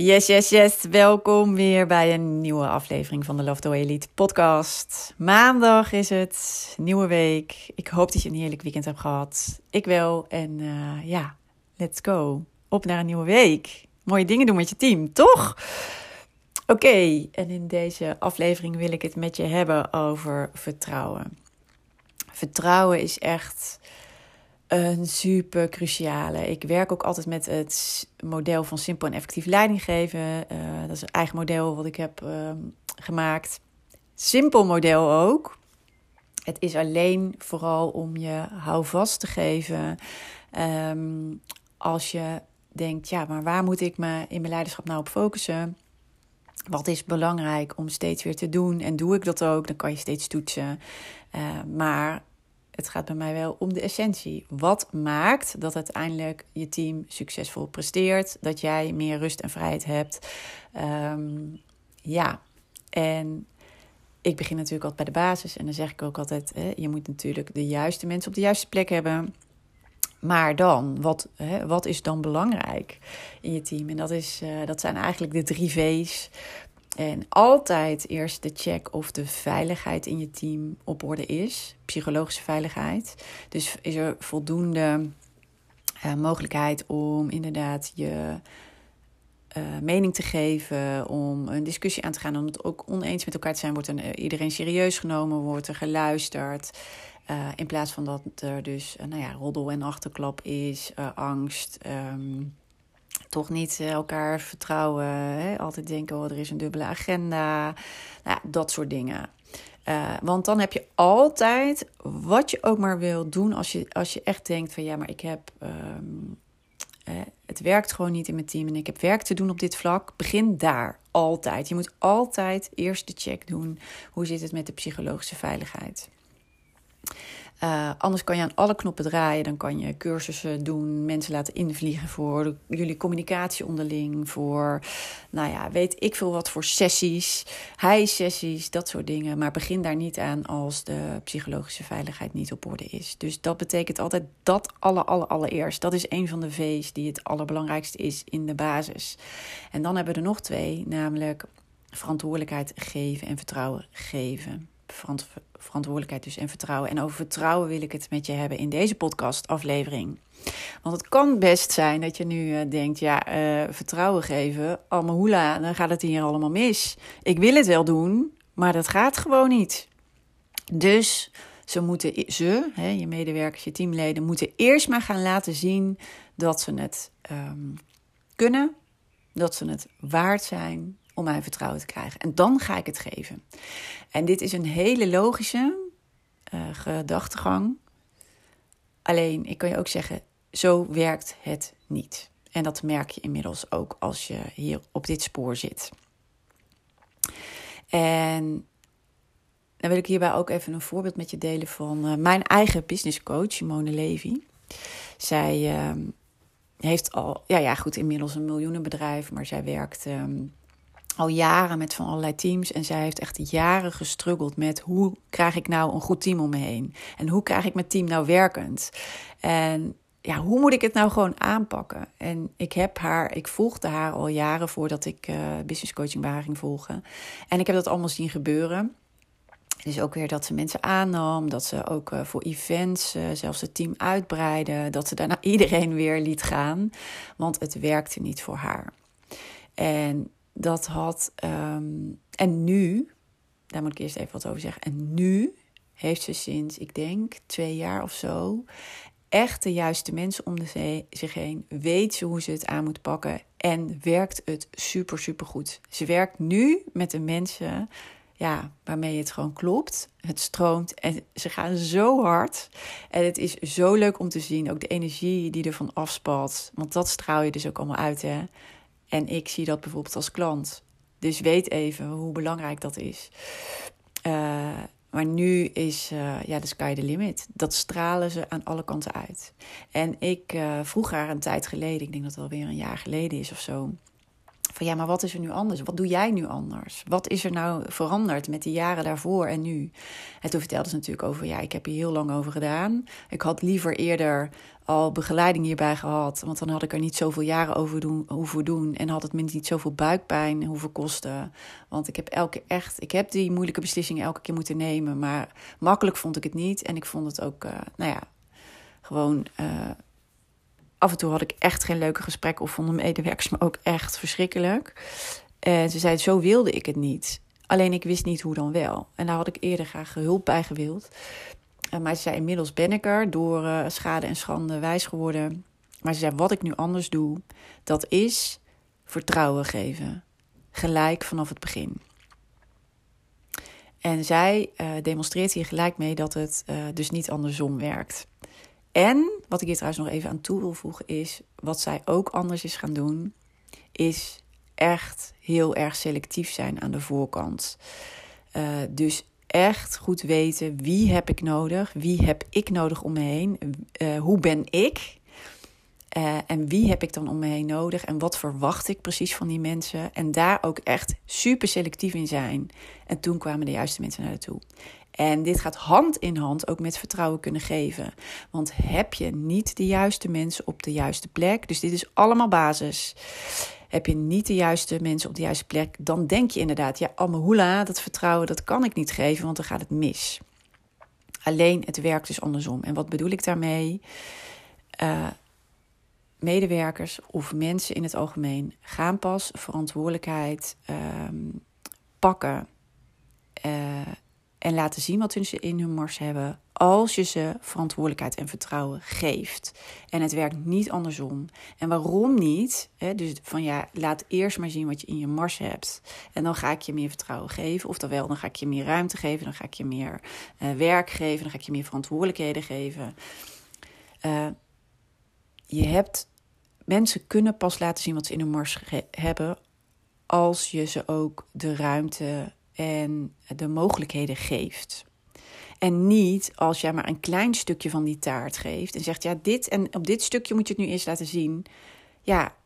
Yes, yes, yes. Welkom weer bij een nieuwe aflevering van de Love Way Elite podcast. Maandag is het, nieuwe week. Ik hoop dat je een heerlijk weekend hebt gehad. Ik wel. En uh, ja, let's go. Op naar een nieuwe week. Mooie dingen doen met je team, toch? Oké, en in deze aflevering wil ik het met je hebben over vertrouwen. Vertrouwen is echt een super cruciale. Ik werk ook altijd met het model van simpel en effectief leiding geven. Uh, dat is een eigen model wat ik heb uh, gemaakt. Simpel model ook. Het is alleen vooral om je houvast te geven. Um, als je denkt, ja, maar waar moet ik me in mijn leiderschap nou op focussen? Wat is belangrijk om steeds weer te doen? En doe ik dat ook? Dan kan je steeds toetsen. Uh, maar het gaat bij mij wel om de essentie. Wat maakt dat uiteindelijk je team succesvol presteert? Dat jij meer rust en vrijheid hebt? Um, ja, en ik begin natuurlijk altijd bij de basis. En dan zeg ik ook altijd: hè, je moet natuurlijk de juiste mensen op de juiste plek hebben. Maar dan, wat, hè, wat is dan belangrijk in je team? En dat, is, uh, dat zijn eigenlijk de drie V's. En altijd eerst de check of de veiligheid in je team op orde is. Psychologische veiligheid. Dus is er voldoende uh, mogelijkheid om inderdaad je uh, mening te geven, om een discussie aan te gaan, om het ook oneens met elkaar te zijn. Wordt er, uh, iedereen serieus genomen, wordt er geluisterd. In plaats van dat er dus nou ja, roddel en achterklap is, angst. Um, toch niet elkaar vertrouwen. Hè? Altijd denken, oh, er is een dubbele agenda. Nou, dat soort dingen. Uh, want dan heb je altijd wat je ook maar wil doen als je, als je echt denkt van ja, maar ik heb. Um, eh, het werkt gewoon niet in mijn team en ik heb werk te doen op dit vlak. Begin daar altijd. Je moet altijd eerst de check doen. Hoe zit het met de psychologische veiligheid? Uh, anders kan je aan alle knoppen draaien. Dan kan je cursussen doen, mensen laten invliegen voor jullie communicatie onderling. Voor, nou ja, weet ik veel wat voor sessies, high-sessies, dat soort dingen. Maar begin daar niet aan als de psychologische veiligheid niet op orde is. Dus dat betekent altijd dat alle, alle, allereerst. Dat is een van de V's die het allerbelangrijkste is in de basis. En dan hebben we er nog twee, namelijk verantwoordelijkheid geven en vertrouwen geven verantwoordelijkheid dus en vertrouwen. En over vertrouwen wil ik het met je hebben in deze podcast-aflevering. Want het kan best zijn dat je nu uh, denkt: ja, uh, vertrouwen geven, hoela, dan gaat het hier allemaal mis. Ik wil het wel doen, maar dat gaat gewoon niet. Dus ze moeten, ze, hè, je medewerkers, je teamleden, moeten eerst maar gaan laten zien dat ze het um, kunnen, dat ze het waard zijn, om mijn vertrouwen te krijgen. En dan ga ik het geven. En dit is een hele logische uh, gedachtegang. Alleen, ik kan je ook zeggen, zo werkt het niet. En dat merk je inmiddels ook als je hier op dit spoor zit. En dan wil ik hierbij ook even een voorbeeld met je delen van uh, mijn eigen business coach, Simone Levy. Zij uh, heeft al, ja, ja, goed, inmiddels een miljoenenbedrijf, maar zij werkt um, al jaren met van allerlei teams. En zij heeft echt jaren gestruggeld met hoe krijg ik nou een goed team om me heen? En hoe krijg ik mijn team nou werkend? En ja, hoe moet ik het nou gewoon aanpakken? En ik heb haar, ik volgde haar al jaren voordat ik uh, business coaching bij haar ging volgen. En ik heb dat allemaal zien gebeuren. Dus ook weer dat ze mensen aannam, dat ze ook uh, voor events uh, zelfs het team uitbreidde, dat ze daarna iedereen weer liet gaan, want het werkte niet voor haar. En dat had. Um, en nu, daar moet ik eerst even wat over zeggen. En nu heeft ze sinds, ik denk, twee jaar of zo. echt de juiste mensen om de zich heen. Weet ze hoe ze het aan moet pakken. En werkt het super, super goed. Ze werkt nu met de mensen ja, waarmee het gewoon klopt. Het stroomt en ze gaan zo hard. En het is zo leuk om te zien. Ook de energie die ervan afspalt. Want dat straal je dus ook allemaal uit, hè. En ik zie dat bijvoorbeeld als klant. Dus weet even hoe belangrijk dat is. Uh, maar nu is uh, ja, de sky the limit. Dat stralen ze aan alle kanten uit. En ik uh, vroeg haar een tijd geleden, ik denk dat het alweer een jaar geleden is of zo. Van ja, maar wat is er nu anders? Wat doe jij nu anders? Wat is er nou veranderd met de jaren daarvoor en nu? En toen vertelde ze natuurlijk over, ja, ik heb hier heel lang over gedaan. Ik had liever eerder al begeleiding hierbij gehad. Want dan had ik er niet zoveel jaren over doen, hoeven doen. En had het me niet zoveel buikpijn hoeven kosten. Want ik heb elke echt, ik heb die moeilijke beslissingen elke keer moeten nemen. Maar makkelijk vond ik het niet. En ik vond het ook, uh, nou ja, gewoon. Uh, af en toe had ik echt geen leuke gesprekken. Of vonden medewerkers me ook echt verschrikkelijk. En ze zei: Zo wilde ik het niet. Alleen ik wist niet hoe dan wel. En daar had ik eerder graag hulp bij gewild. Uh, maar ze zei, inmiddels ben ik er door uh, schade en schande wijs geworden. Maar ze zei, wat ik nu anders doe, dat is vertrouwen geven. Gelijk vanaf het begin. En zij uh, demonstreert hier gelijk mee dat het dus niet andersom werkt. En wat ik hier trouwens nog even aan toe wil voegen is, wat zij ook anders is gaan doen, is echt heel erg selectief zijn aan de voorkant. dus echt goed weten wie heb ik nodig, wie heb ik nodig om me heen, uh, hoe ben ik uh, en wie heb ik dan om me heen nodig en wat verwacht ik precies van die mensen en daar ook echt super selectief in zijn. En toen kwamen de juiste mensen naar toe. En dit gaat hand in hand ook met vertrouwen kunnen geven. Want heb je niet de juiste mensen op de juiste plek, dus dit is allemaal basis. Heb je niet de juiste mensen op de juiste plek, dan denk je inderdaad, ja, Amahula, dat vertrouwen, dat kan ik niet geven, want dan gaat het mis. Alleen het werkt dus andersom. En wat bedoel ik daarmee? Uh, medewerkers of mensen in het algemeen gaan pas verantwoordelijkheid uh, pakken. Uh, en laten zien wat ze in hun mars hebben. Als je ze verantwoordelijkheid en vertrouwen geeft. En het werkt niet andersom. En waarom niet? dus van ja, laat eerst maar zien wat je in je mars hebt. En dan ga ik je meer vertrouwen geven. Oftewel, dan ga ik je meer ruimte geven. Dan ga ik je meer uh, werk geven. Dan ga ik je meer verantwoordelijkheden geven. Uh, je hebt. Mensen kunnen pas laten zien wat ze in hun mars hebben. Als je ze ook de ruimte en de mogelijkheden geeft. En niet als jij maar een klein stukje van die taart geeft en zegt: Ja, dit en op dit stukje moet je het nu eerst laten zien. Ja,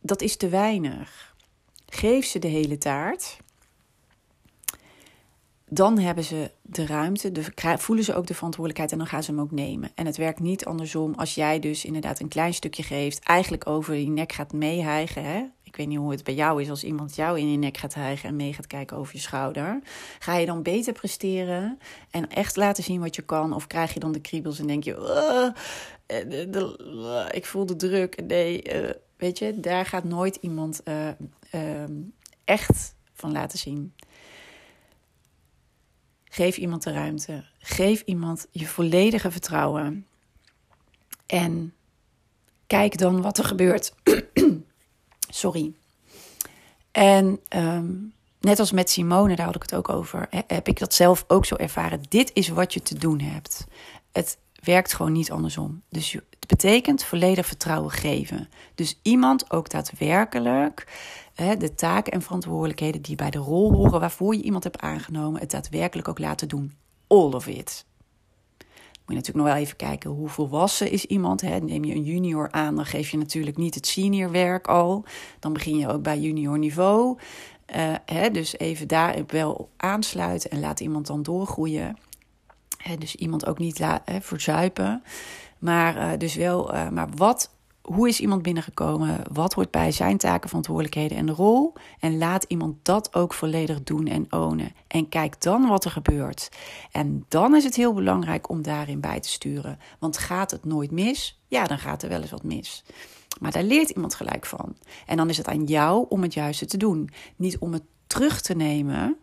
dat is te weinig. Geef ze de hele taart. Dan hebben ze de ruimte, de, voelen ze ook de verantwoordelijkheid en dan gaan ze hem ook nemen. En het werkt niet andersom als jij dus inderdaad een klein stukje geeft, eigenlijk over die nek gaat meehijgen. Hè? Ik weet niet hoe het bij jou is als iemand jou in je nek gaat hijgen en mee gaat kijken over je schouder. Ga je dan beter presteren en echt laten zien wat je kan? Of krijg je dan de kriebels en denk je, uh, ik voel de druk. Nee, uh, weet je, daar gaat nooit iemand uh, echt van laten zien. Geef iemand de ruimte. Geef iemand je volledige vertrouwen. En kijk dan wat er gebeurt. Sorry. En um, net als met Simone, daar had ik het ook over, heb ik dat zelf ook zo ervaren. Dit is wat je te doen hebt. Het werkt gewoon niet andersom. Dus het betekent volledig vertrouwen geven. Dus iemand ook daadwerkelijk hè, de taken en verantwoordelijkheden die bij de rol horen waarvoor je iemand hebt aangenomen, het daadwerkelijk ook laten doen. All of it je natuurlijk nog wel even kijken hoe volwassen is iemand. Hè? Neem je een junior aan, dan geef je natuurlijk niet het senior werk al. Dan begin je ook bij junior niveau. Uh, hè? Dus even daar wel aansluiten en laat iemand dan doorgroeien. Dus iemand ook niet verzuipen. Maar uh, dus wel, uh, maar wat hoe is iemand binnengekomen? Wat hoort bij zijn taken, verantwoordelijkheden en rol? En laat iemand dat ook volledig doen en ownen. En kijk dan wat er gebeurt. En dan is het heel belangrijk om daarin bij te sturen. Want gaat het nooit mis? Ja, dan gaat er wel eens wat mis. Maar daar leert iemand gelijk van. En dan is het aan jou om het juiste te doen. Niet om het terug te nemen,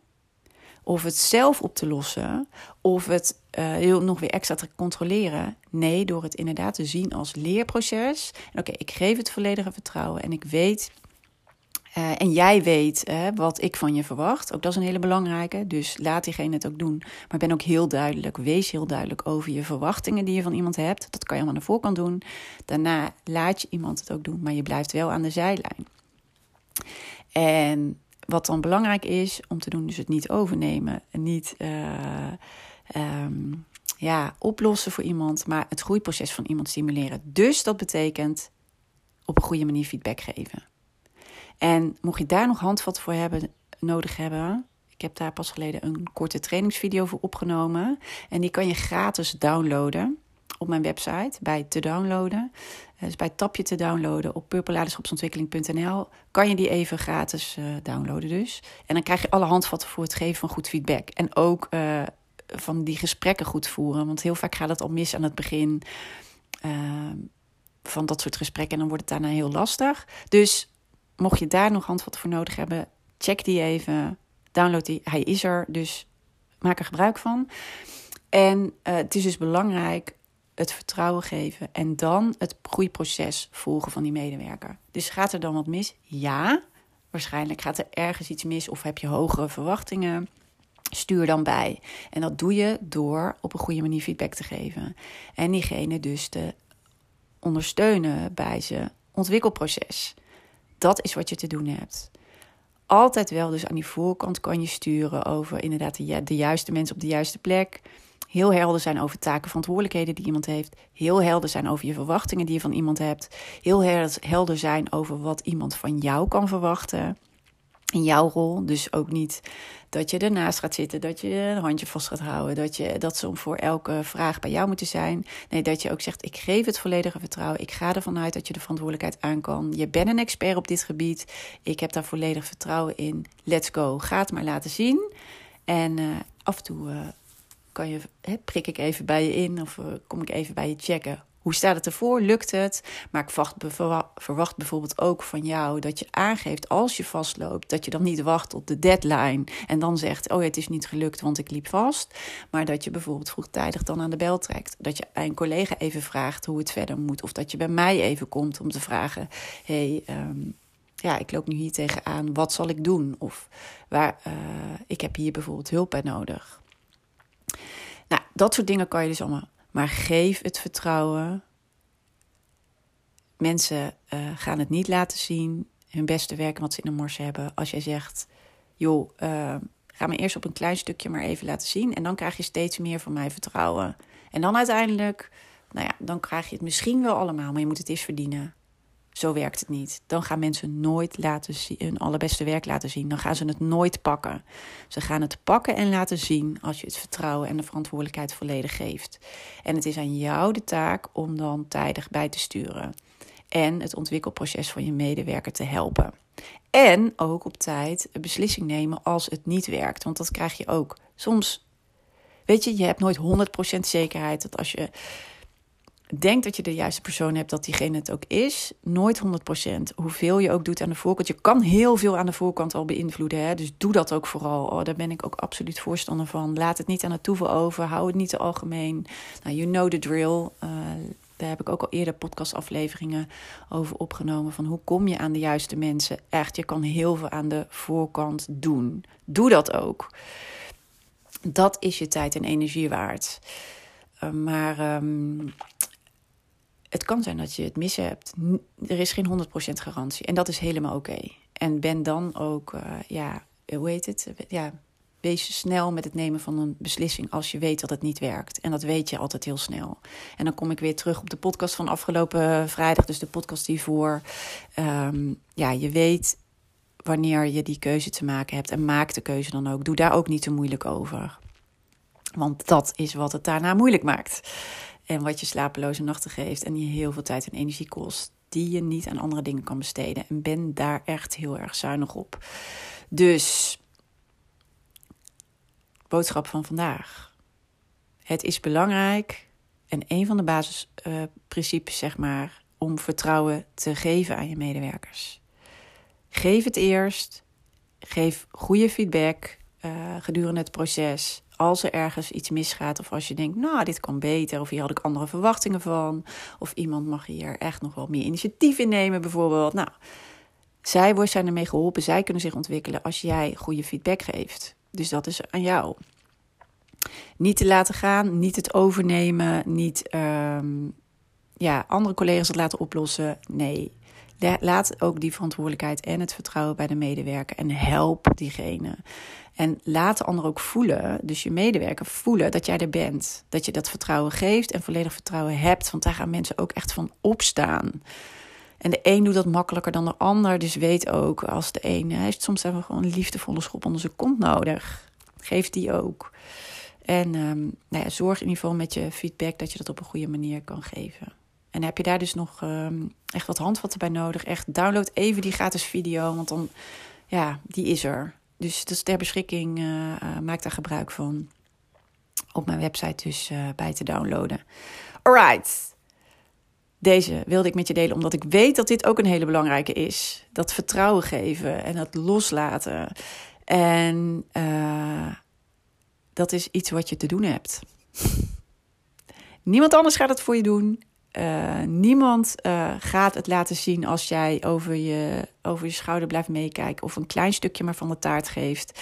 of het zelf op te lossen, of het uh, nog weer extra te controleren. Nee, door het inderdaad te zien als leerproces. Oké, ik geef het volledige vertrouwen en ik weet uh, en jij weet uh, wat ik van je verwacht. Ook dat is een hele belangrijke. Dus laat diegene het ook doen. Maar ben ook heel duidelijk. Wees heel duidelijk over je verwachtingen die je van iemand hebt. Dat kan je allemaal aan de voorkant doen. Daarna laat je iemand het ook doen. Maar je blijft wel aan de zijlijn. En wat dan belangrijk is om te doen, dus het niet overnemen. Niet uh, um, ja, oplossen voor iemand, maar het groeiproces van iemand stimuleren. Dus dat betekent op een goede manier feedback geven. En mocht je daar nog handvat voor hebben, nodig hebben, ik heb daar pas geleden een korte trainingsvideo voor opgenomen. En die kan je gratis downloaden op mijn website bij te downloaden. Dus bij tapje te downloaden op purpleleiderschapsontwikkeling.nl kan je die even gratis uh, downloaden dus. En dan krijg je alle handvatten voor het geven van goed feedback. En ook uh, van die gesprekken goed voeren. Want heel vaak gaat het al mis aan het begin uh, van dat soort gesprekken. En dan wordt het daarna heel lastig. Dus mocht je daar nog handvatten voor nodig hebben, check die even. Download die. Hij is er, dus maak er gebruik van. En het is dus belangrijk het vertrouwen geven en dan het groeiproces volgen van die medewerker. Dus gaat er dan wat mis? Ja, waarschijnlijk gaat er ergens iets mis of heb je hogere verwachtingen. Stuur dan bij. En dat doe je door op een goede manier feedback te geven. En diegene dus te ondersteunen bij zijn ontwikkelproces. Dat is wat je te doen hebt. Altijd wel, dus aan die voorkant kan je sturen over inderdaad de, de juiste mensen op de juiste plek. Heel helder zijn over taken, verantwoordelijkheden die iemand heeft. Heel helder zijn over je verwachtingen die je van iemand hebt. Heel helder zijn over wat iemand van jou kan verwachten in jouw rol. Dus ook niet dat je ernaast gaat zitten, dat je een handje vast gaat houden, dat, je, dat ze voor elke vraag bij jou moeten zijn. Nee, dat je ook zegt: ik geef het volledige vertrouwen. Ik ga ervan uit dat je de verantwoordelijkheid aan kan. Je bent een expert op dit gebied. Ik heb daar volledig vertrouwen in. Let's go. Ga het maar laten zien. En uh, af en toe uh, kan je, prik ik even bij je in of uh, kom ik even bij je checken hoe staat het ervoor? Lukt het? Maar ik verwacht bijvoorbeeld ook van jou dat je aangeeft als je vastloopt, dat je dan niet wacht op de deadline en dan zegt: Oh, het is niet gelukt, want ik liep vast. Maar dat je bijvoorbeeld vroegtijdig dan aan de bel trekt. Dat je een collega even vraagt hoe het verder moet. Of dat je bij mij even komt om te vragen: Hey, um, ja, ik loop nu hier tegenaan, wat zal ik doen? Of waar, uh, ik heb hier bijvoorbeeld hulp bij nodig. Dat soort dingen kan je dus allemaal maar geef het vertrouwen. Mensen uh, gaan het niet laten zien, hun beste werken wat ze in de mars hebben. Als jij zegt, joh, uh, ga me eerst op een klein stukje maar even laten zien. En dan krijg je steeds meer van mij vertrouwen. En dan uiteindelijk, nou ja, dan krijg je het misschien wel allemaal, maar je moet het eerst verdienen. Zo werkt het niet. Dan gaan mensen nooit laten zien, hun allerbeste werk laten zien. Dan gaan ze het nooit pakken. Ze gaan het pakken en laten zien als je het vertrouwen en de verantwoordelijkheid volledig geeft. En het is aan jou de taak om dan tijdig bij te sturen. En het ontwikkelproces van je medewerker te helpen. En ook op tijd een beslissing nemen als het niet werkt. Want dat krijg je ook. Soms, weet je, je hebt nooit 100% zekerheid dat als je denk dat je de juiste persoon hebt, dat diegene het ook is. Nooit 100%. Hoeveel je ook doet aan de voorkant. Je kan heel veel aan de voorkant al beïnvloeden. Hè? Dus doe dat ook vooral. Oh, daar ben ik ook absoluut voorstander van. Laat het niet aan het toeval over. Hou het niet te algemeen. Nou, you know the drill. Uh, daar heb ik ook al eerder podcastafleveringen over opgenomen. Van hoe kom je aan de juiste mensen? Echt, je kan heel veel aan de voorkant doen. Doe dat ook. Dat is je tijd en energie waard. Uh, maar um, het kan zijn dat je het mis hebt. Er is geen 100% garantie. En dat is helemaal oké. En ben dan ook, uh, ja, hoe heet het? Ja, wees snel met het nemen van een beslissing als je weet dat het niet werkt. En dat weet je altijd heel snel. En dan kom ik weer terug op de podcast van afgelopen vrijdag, dus de podcast hiervoor. Um, ja, je weet wanneer je die keuze te maken hebt en maak de keuze dan ook. Doe daar ook niet te moeilijk over. Want dat is wat het daarna moeilijk maakt. En wat je slapeloze nachten geeft en je heel veel tijd en energie kost. Die je niet aan andere dingen kan besteden. En ben daar echt heel erg zuinig op. Dus, boodschap van vandaag. Het is belangrijk en een van de basisprincipes, zeg maar, om vertrouwen te geven aan je medewerkers. Geef het eerst. Geef goede feedback. uh, gedurende het proces. Als er ergens iets misgaat of als je denkt, nou, dit kan beter of hier had ik andere verwachtingen van. Of iemand mag hier echt nog wel meer initiatief in nemen bijvoorbeeld. Nou, zij zijn ermee geholpen, zij kunnen zich ontwikkelen als jij goede feedback geeft. Dus dat is aan jou. Niet te laten gaan, niet het overnemen, niet um, ja, andere collega's het laten oplossen. Nee, laat ook die verantwoordelijkheid en het vertrouwen bij de medewerker en help diegene. En laat de ander ook voelen, dus je medewerker voelen dat jij er bent. Dat je dat vertrouwen geeft en volledig vertrouwen hebt. Want daar gaan mensen ook echt van opstaan. En de een doet dat makkelijker dan de ander. Dus weet ook, als de een heeft soms even gewoon een liefdevolle schop onder zijn kont nodig. Geef die ook. En um, nou ja, zorg in ieder geval met je feedback dat je dat op een goede manier kan geven. En heb je daar dus nog um, echt wat handvatten bij nodig? Echt download even die gratis video, want dan, ja, die is er. Dus dat is ter beschikking. Uh, maak daar gebruik van. Op mijn website dus uh, bij te downloaden. Alright. Deze wilde ik met je delen omdat ik weet dat dit ook een hele belangrijke is. Dat vertrouwen geven en dat loslaten. En dat is iets wat je te doen hebt. Niemand anders gaat het voor je doen. Uh, niemand uh, gaat het laten zien als jij over je, over je schouder blijft meekijken of een klein stukje maar van de taart geeft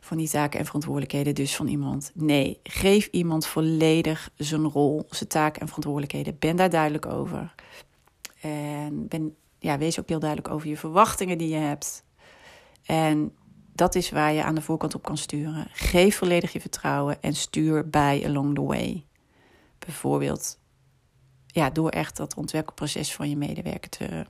van die taken en verantwoordelijkheden dus van iemand. Nee, geef iemand volledig zijn rol, zijn taken en verantwoordelijkheden. Ben daar duidelijk over. En ben, ja, wees ook heel duidelijk over je verwachtingen die je hebt. En dat is waar je aan de voorkant op kan sturen. Geef volledig je vertrouwen en stuur bij along the way. Bijvoorbeeld ja, door echt dat ontwikkelproces van je medewerker te.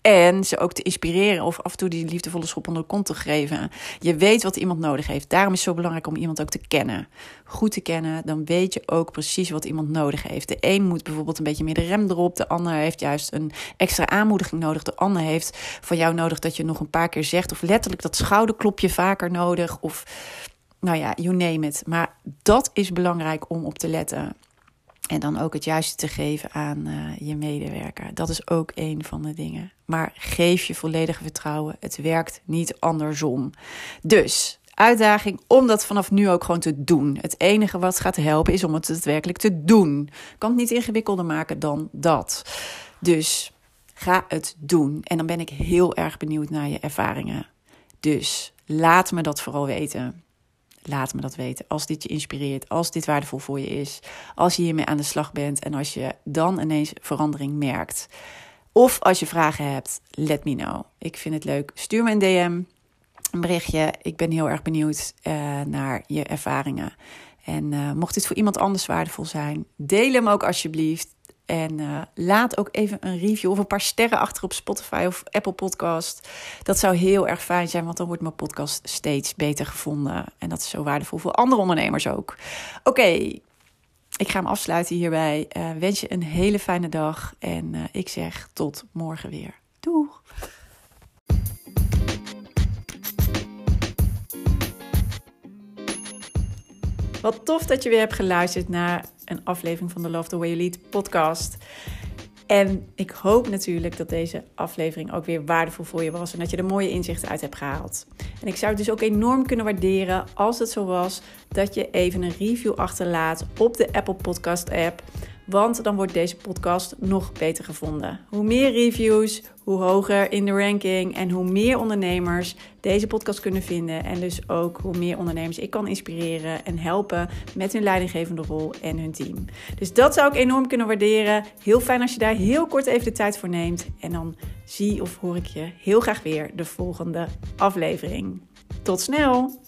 En ze ook te inspireren of af en toe die liefdevolle schop onder de kont te geven. Je weet wat iemand nodig heeft. Daarom is het zo belangrijk om iemand ook te kennen. Goed te kennen, dan weet je ook precies wat iemand nodig heeft. De een moet bijvoorbeeld een beetje meer de rem erop. De ander heeft juist een extra aanmoediging nodig. De ander heeft van jou nodig dat je nog een paar keer zegt. Of letterlijk dat schouderklopje vaker nodig. Of nou ja, you name it. Maar dat is belangrijk om op te letten. En dan ook het juiste te geven aan uh, je medewerker. Dat is ook een van de dingen. Maar geef je volledige vertrouwen. Het werkt niet andersom. Dus uitdaging om dat vanaf nu ook gewoon te doen. Het enige wat gaat helpen is om het daadwerkelijk te doen. Kan het niet ingewikkelder maken dan dat. Dus ga het doen. En dan ben ik heel erg benieuwd naar je ervaringen. Dus laat me dat vooral weten. Laat me dat weten. Als dit je inspireert, als dit waardevol voor je is, als je hiermee aan de slag bent en als je dan ineens verandering merkt. Of als je vragen hebt, let me know. Ik vind het leuk. Stuur me een DM, een berichtje. Ik ben heel erg benieuwd uh, naar je ervaringen. En uh, mocht dit voor iemand anders waardevol zijn, deel hem ook alsjeblieft. En uh, laat ook even een review of een paar sterren achter op Spotify of Apple Podcast. Dat zou heel erg fijn zijn, want dan wordt mijn podcast steeds beter gevonden. En dat is zo waardevol voor andere ondernemers ook. Oké, ik ga hem afsluiten hierbij. Uh, wens je een hele fijne dag en uh, ik zeg tot morgen weer. Doeg! Wat tof dat je weer hebt geluisterd naar een aflevering van de Love the Way You Lead podcast. En ik hoop natuurlijk dat deze aflevering ook weer waardevol voor je was en dat je er mooie inzichten uit hebt gehaald. En ik zou het dus ook enorm kunnen waarderen als het zo was dat je even een review achterlaat op de Apple Podcast app. Want dan wordt deze podcast nog beter gevonden. Hoe meer reviews, hoe hoger in de ranking en hoe meer ondernemers deze podcast kunnen vinden. En dus ook hoe meer ondernemers ik kan inspireren en helpen met hun leidinggevende rol en hun team. Dus dat zou ik enorm kunnen waarderen. Heel fijn als je daar heel kort even de tijd voor neemt. En dan zie of hoor ik je heel graag weer de volgende aflevering. Tot snel!